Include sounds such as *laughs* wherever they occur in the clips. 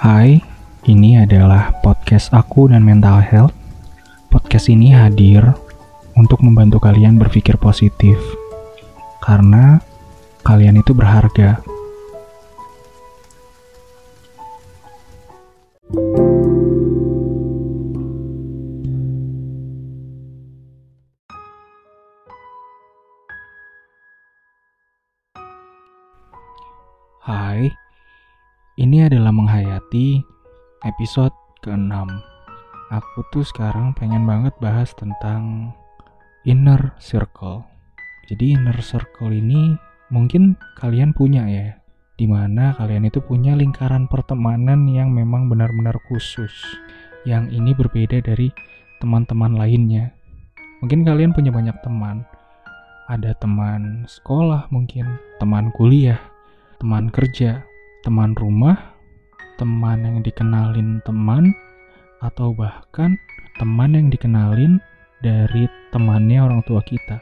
Hai, ini adalah podcast aku dan mental health. Podcast ini hadir untuk membantu kalian berpikir positif. Karena kalian itu berharga. Hai, ini adalah menghayati episode ke-6. Aku tuh sekarang pengen banget bahas tentang inner circle. Jadi inner circle ini mungkin kalian punya ya, di mana kalian itu punya lingkaran pertemanan yang memang benar-benar khusus. Yang ini berbeda dari teman-teman lainnya. Mungkin kalian punya banyak teman. Ada teman sekolah mungkin, teman kuliah, teman kerja, teman rumah, teman yang dikenalin teman, atau bahkan teman yang dikenalin dari temannya orang tua kita.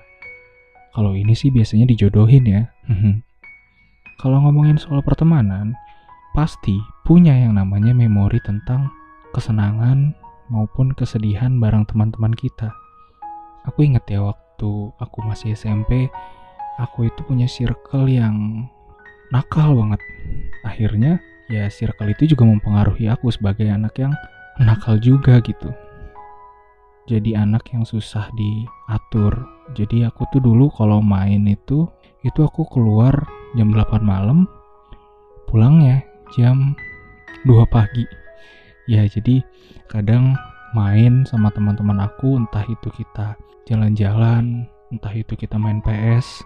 Kalau ini sih biasanya dijodohin ya. *laughs* Kalau ngomongin soal pertemanan, pasti punya yang namanya memori tentang kesenangan maupun kesedihan bareng teman-teman kita. Aku inget ya waktu aku masih SMP, aku itu punya circle yang nakal banget. Akhirnya ya circle itu juga mempengaruhi aku sebagai anak yang nakal juga gitu. Jadi anak yang susah diatur. Jadi aku tuh dulu kalau main itu itu aku keluar jam 8 malam, pulangnya jam 2 pagi. Ya jadi kadang main sama teman-teman aku entah itu kita jalan-jalan, entah itu kita main PS.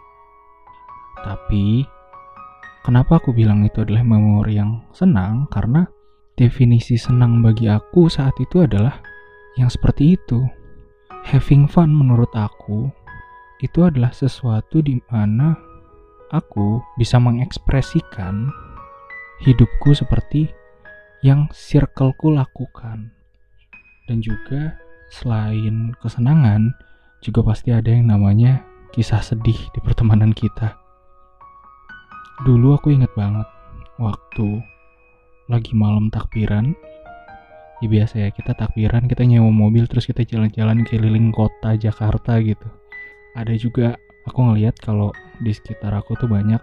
Tapi Kenapa aku bilang itu adalah memori yang senang? Karena definisi senang bagi aku saat itu adalah yang seperti itu. Having fun menurut aku itu adalah sesuatu di mana aku bisa mengekspresikan hidupku seperti yang circleku lakukan. Dan juga selain kesenangan, juga pasti ada yang namanya kisah sedih di pertemanan kita Dulu aku inget banget waktu lagi malam takbiran. Ya biasa ya, kita takbiran, kita nyewa mobil terus kita jalan-jalan keliling kota Jakarta gitu. Ada juga aku ngeliat kalau di sekitar aku tuh banyak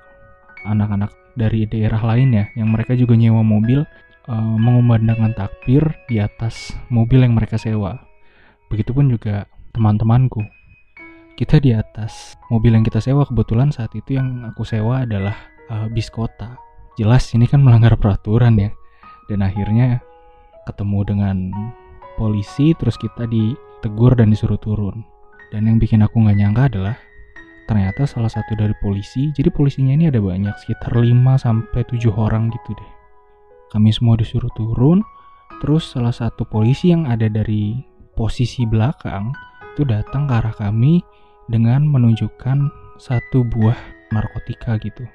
anak-anak dari daerah lain ya yang mereka juga nyewa mobil uh, mengumandangkan takbir di atas mobil yang mereka sewa. Begitupun juga teman-temanku. Kita di atas mobil yang kita sewa kebetulan saat itu yang aku sewa adalah uh, bis kota. Jelas ini kan melanggar peraturan ya. Dan akhirnya ketemu dengan polisi terus kita ditegur dan disuruh turun. Dan yang bikin aku nggak nyangka adalah ternyata salah satu dari polisi. Jadi polisinya ini ada banyak sekitar 5 sampai 7 orang gitu deh. Kami semua disuruh turun. Terus salah satu polisi yang ada dari posisi belakang itu datang ke arah kami dengan menunjukkan satu buah narkotika gitu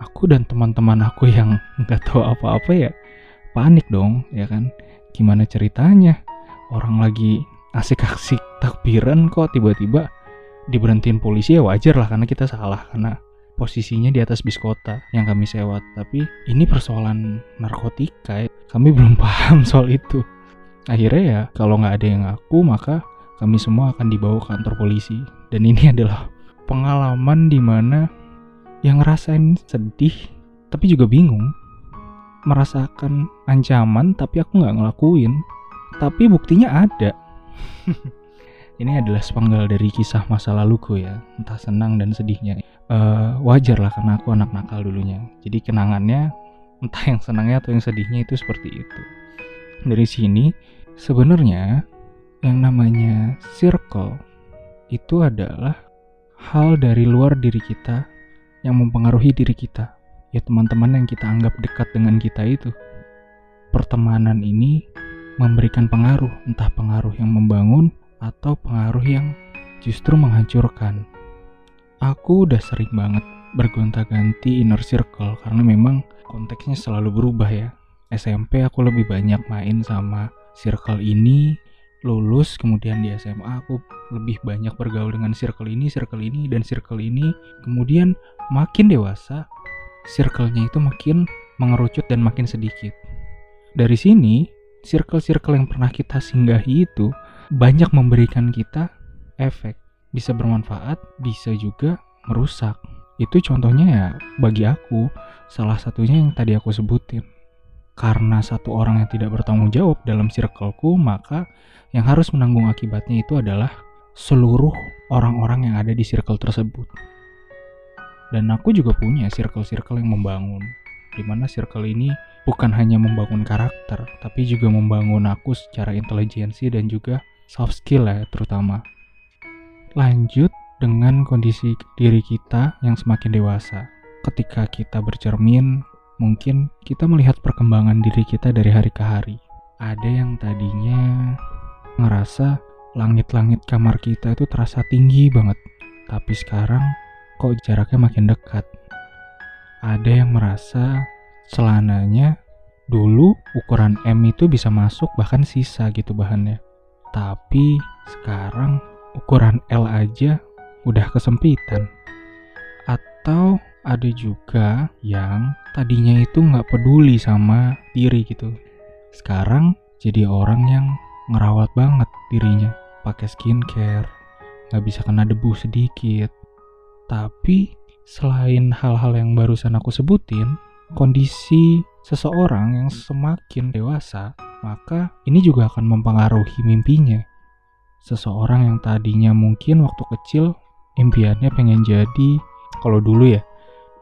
aku dan teman-teman aku yang nggak tahu apa-apa ya panik dong ya kan? Gimana ceritanya? Orang lagi asik-asik takbiran kok tiba-tiba diberhentiin polisi ya wajar lah karena kita salah karena posisinya di atas bis kota yang kami sewa. Tapi ini persoalan narkotika ya. kami *laughs* belum paham soal itu. Akhirnya ya kalau nggak ada yang aku maka kami semua akan dibawa ke kantor polisi. Dan ini *laughs* adalah pengalaman di mana yang ngerasain sedih tapi juga bingung. Merasakan ancaman tapi aku nggak ngelakuin. Tapi buktinya ada. *laughs* Ini adalah sepenggal dari kisah masa laluku ya. Entah senang dan sedihnya. Uh, wajar lah karena aku anak nakal dulunya. Jadi kenangannya entah yang senangnya atau yang sedihnya itu seperti itu. Dari sini sebenarnya yang namanya circle itu adalah hal dari luar diri kita yang mempengaruhi diri kita, ya teman-teman yang kita anggap dekat dengan kita itu. Pertemanan ini memberikan pengaruh, entah pengaruh yang membangun atau pengaruh yang justru menghancurkan. Aku udah sering banget bergonta-ganti inner circle karena memang konteksnya selalu berubah ya. SMP aku lebih banyak main sama circle ini, lulus kemudian di SMA aku lebih banyak bergaul dengan circle ini, circle ini dan circle ini. Kemudian makin dewasa, circle-nya itu makin mengerucut dan makin sedikit. dari sini, circle-circle yang pernah kita singgahi itu banyak memberikan kita efek. Bisa bermanfaat, bisa juga merusak. Itu contohnya ya bagi aku, salah satunya yang tadi aku sebutin. Karena satu orang yang tidak bertanggung jawab dalam circleku, maka yang harus menanggung akibatnya itu adalah seluruh orang-orang yang ada di circle tersebut. Dan aku juga punya circle-circle yang membangun, di mana circle ini bukan hanya membangun karakter, tapi juga membangun aku secara intelijensi dan juga soft skill ya terutama. Lanjut dengan kondisi diri kita yang semakin dewasa. Ketika kita bercermin, mungkin kita melihat perkembangan diri kita dari hari ke hari. Ada yang tadinya ngerasa langit-langit kamar kita itu terasa tinggi banget, tapi sekarang kok jaraknya makin dekat. Ada yang merasa celananya dulu ukuran M itu bisa masuk bahkan sisa gitu bahannya. Tapi sekarang ukuran L aja udah kesempitan. Atau ada juga yang tadinya itu nggak peduli sama diri gitu. Sekarang jadi orang yang ngerawat banget dirinya. Pakai skincare, nggak bisa kena debu sedikit. Tapi selain hal-hal yang barusan aku sebutin, kondisi seseorang yang semakin dewasa, maka ini juga akan mempengaruhi mimpinya. Seseorang yang tadinya mungkin waktu kecil impiannya pengen jadi, kalau dulu ya,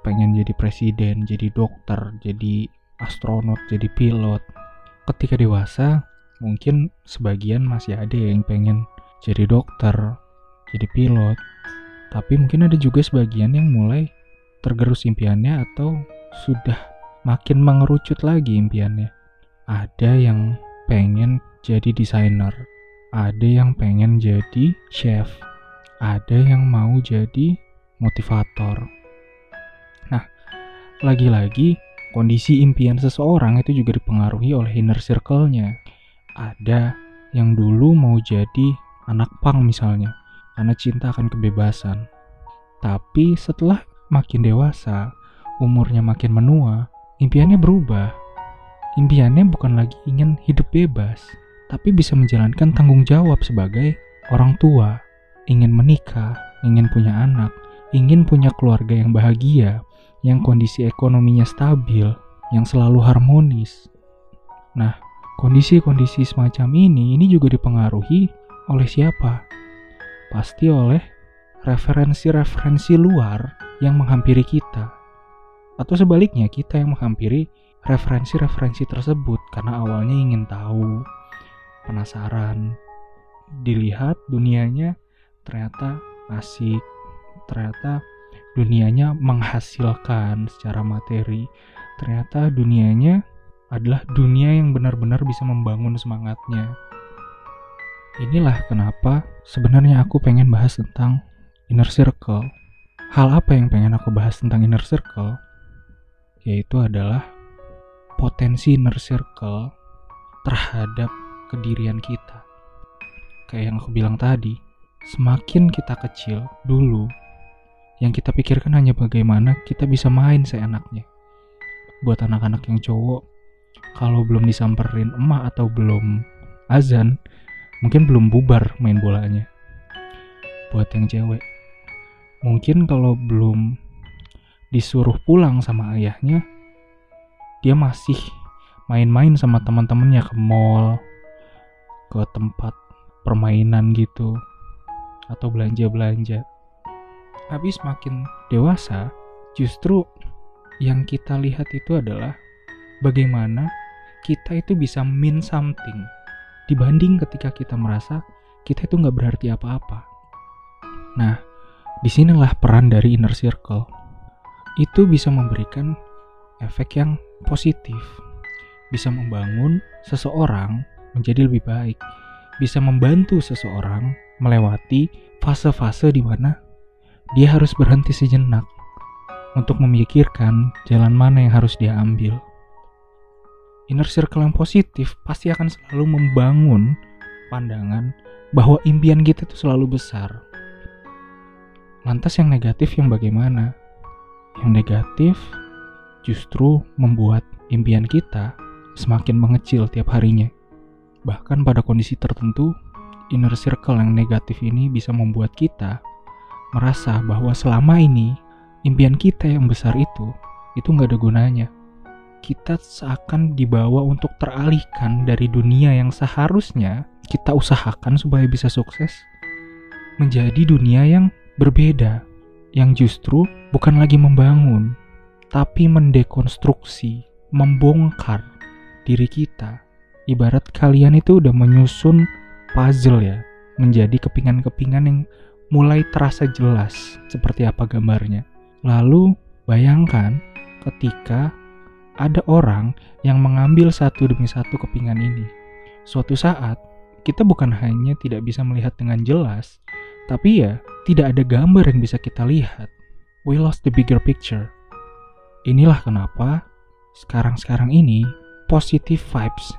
pengen jadi presiden, jadi dokter, jadi astronot, jadi pilot. Ketika dewasa, mungkin sebagian masih ada yang pengen jadi dokter, jadi pilot. Tapi mungkin ada juga sebagian yang mulai tergerus impiannya atau sudah makin mengerucut lagi impiannya. Ada yang pengen jadi desainer, ada yang pengen jadi chef, ada yang mau jadi motivator. Lagi-lagi kondisi impian seseorang itu juga dipengaruhi oleh inner circle-nya. Ada yang dulu mau jadi anak pang misalnya, karena cinta akan kebebasan. Tapi setelah makin dewasa, umurnya makin menua, impiannya berubah. Impiannya bukan lagi ingin hidup bebas, tapi bisa menjalankan tanggung jawab sebagai orang tua, ingin menikah, ingin punya anak, ingin punya keluarga yang bahagia, yang kondisi ekonominya stabil, yang selalu harmonis. Nah, kondisi-kondisi semacam ini ini juga dipengaruhi oleh siapa? Pasti oleh referensi-referensi luar yang menghampiri kita atau sebaliknya kita yang menghampiri referensi-referensi tersebut karena awalnya ingin tahu, penasaran, dilihat dunianya ternyata asik, ternyata dunianya menghasilkan secara materi, ternyata dunianya adalah dunia yang benar-benar bisa membangun semangatnya. Inilah kenapa sebenarnya aku pengen bahas tentang inner circle. Hal apa yang pengen aku bahas tentang inner circle? yaitu adalah potensi inner circle terhadap kedirian kita. Kayak yang aku bilang tadi, semakin kita kecil dulu, yang kita pikirkan hanya bagaimana kita bisa main seenaknya. Buat anak-anak yang cowok, kalau belum disamperin emak atau belum azan, mungkin belum bubar main bolanya. Buat yang cewek, mungkin kalau belum disuruh pulang sama ayahnya, dia masih main-main sama teman-temannya ke mall, ke tempat permainan gitu, atau belanja-belanja. Habis makin dewasa, justru yang kita lihat itu adalah bagaimana kita itu bisa mean something. Dibanding ketika kita merasa kita itu nggak berarti apa-apa. Nah, di sinilah peran dari inner circle. Itu bisa memberikan efek yang positif, bisa membangun seseorang menjadi lebih baik, bisa membantu seseorang melewati fase-fase di mana dia harus berhenti sejenak untuk memikirkan jalan mana yang harus dia ambil. Inner circle yang positif pasti akan selalu membangun pandangan bahwa impian kita itu selalu besar. Lantas yang negatif yang bagaimana? Yang negatif justru membuat impian kita semakin mengecil tiap harinya. Bahkan pada kondisi tertentu, inner circle yang negatif ini bisa membuat kita merasa bahwa selama ini impian kita yang besar itu, itu nggak ada gunanya. Kita seakan dibawa untuk teralihkan dari dunia yang seharusnya kita usahakan supaya bisa sukses menjadi dunia yang berbeda, yang justru bukan lagi membangun, tapi mendekonstruksi, membongkar diri kita. Ibarat kalian itu udah menyusun puzzle ya, menjadi kepingan-kepingan yang mulai terasa jelas seperti apa gambarnya. Lalu bayangkan ketika ada orang yang mengambil satu demi satu kepingan ini. Suatu saat, kita bukan hanya tidak bisa melihat dengan jelas, tapi ya tidak ada gambar yang bisa kita lihat. We lost the bigger picture. Inilah kenapa sekarang-sekarang ini positive vibes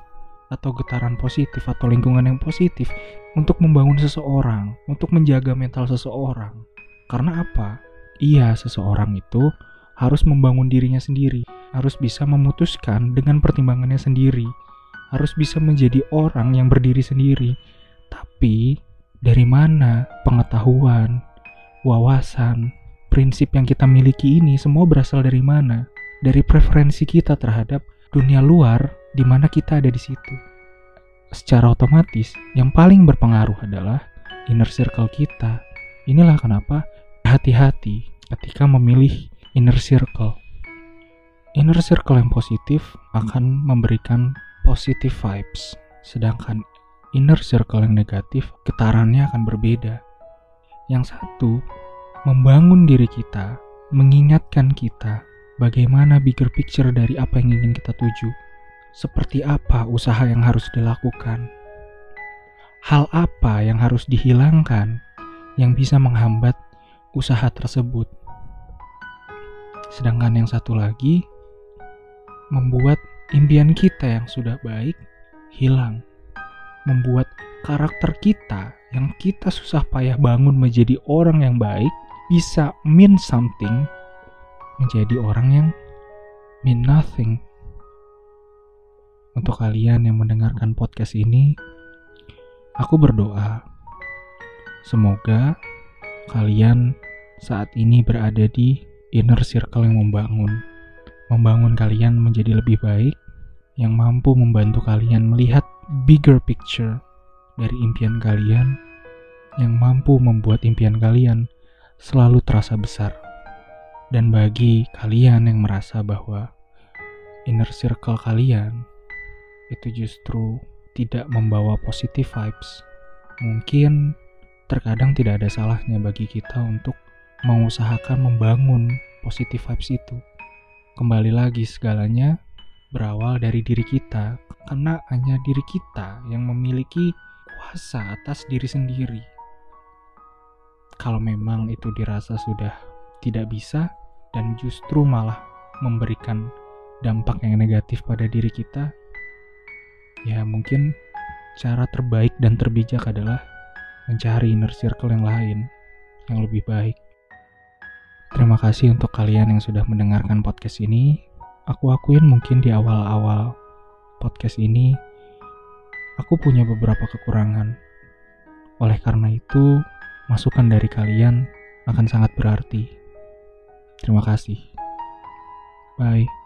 atau getaran positif atau lingkungan yang positif untuk membangun seseorang, untuk menjaga mental seseorang. Karena apa? Iya, seseorang itu harus membangun dirinya sendiri, harus bisa memutuskan dengan pertimbangannya sendiri, harus bisa menjadi orang yang berdiri sendiri. Tapi dari mana pengetahuan, wawasan, prinsip yang kita miliki ini semua berasal dari mana? Dari preferensi kita terhadap dunia luar di mana kita ada di situ. Secara otomatis, yang paling berpengaruh adalah inner circle kita. Inilah kenapa hati-hati ketika memilih inner circle. Inner circle yang positif akan memberikan positive vibes, sedangkan inner circle yang negatif getarannya akan berbeda. Yang satu membangun diri kita, mengingatkan kita bagaimana bigger picture dari apa yang ingin kita tuju. Seperti apa usaha yang harus dilakukan? Hal apa yang harus dihilangkan yang bisa menghambat usaha tersebut? Sedangkan yang satu lagi membuat impian kita yang sudah baik hilang. Membuat karakter kita yang kita susah payah bangun menjadi orang yang baik bisa mean something menjadi orang yang mean nothing. Untuk kalian yang mendengarkan podcast ini, aku berdoa semoga kalian saat ini berada di inner circle yang membangun, membangun kalian menjadi lebih baik, yang mampu membantu kalian melihat bigger picture dari impian kalian, yang mampu membuat impian kalian selalu terasa besar. Dan bagi kalian yang merasa bahwa inner circle kalian itu justru tidak membawa positive vibes, mungkin terkadang tidak ada salahnya bagi kita untuk mengusahakan membangun positive vibes itu. Kembali lagi segalanya berawal dari diri kita, karena hanya diri kita yang memiliki kuasa atas diri sendiri kalau memang itu dirasa sudah tidak bisa dan justru malah memberikan dampak yang negatif pada diri kita, ya mungkin cara terbaik dan terbijak adalah mencari inner circle yang lain yang lebih baik. Terima kasih untuk kalian yang sudah mendengarkan podcast ini. Aku akuin mungkin di awal-awal podcast ini aku punya beberapa kekurangan. Oleh karena itu, masukan dari kalian akan sangat berarti. Terima kasih. Bye.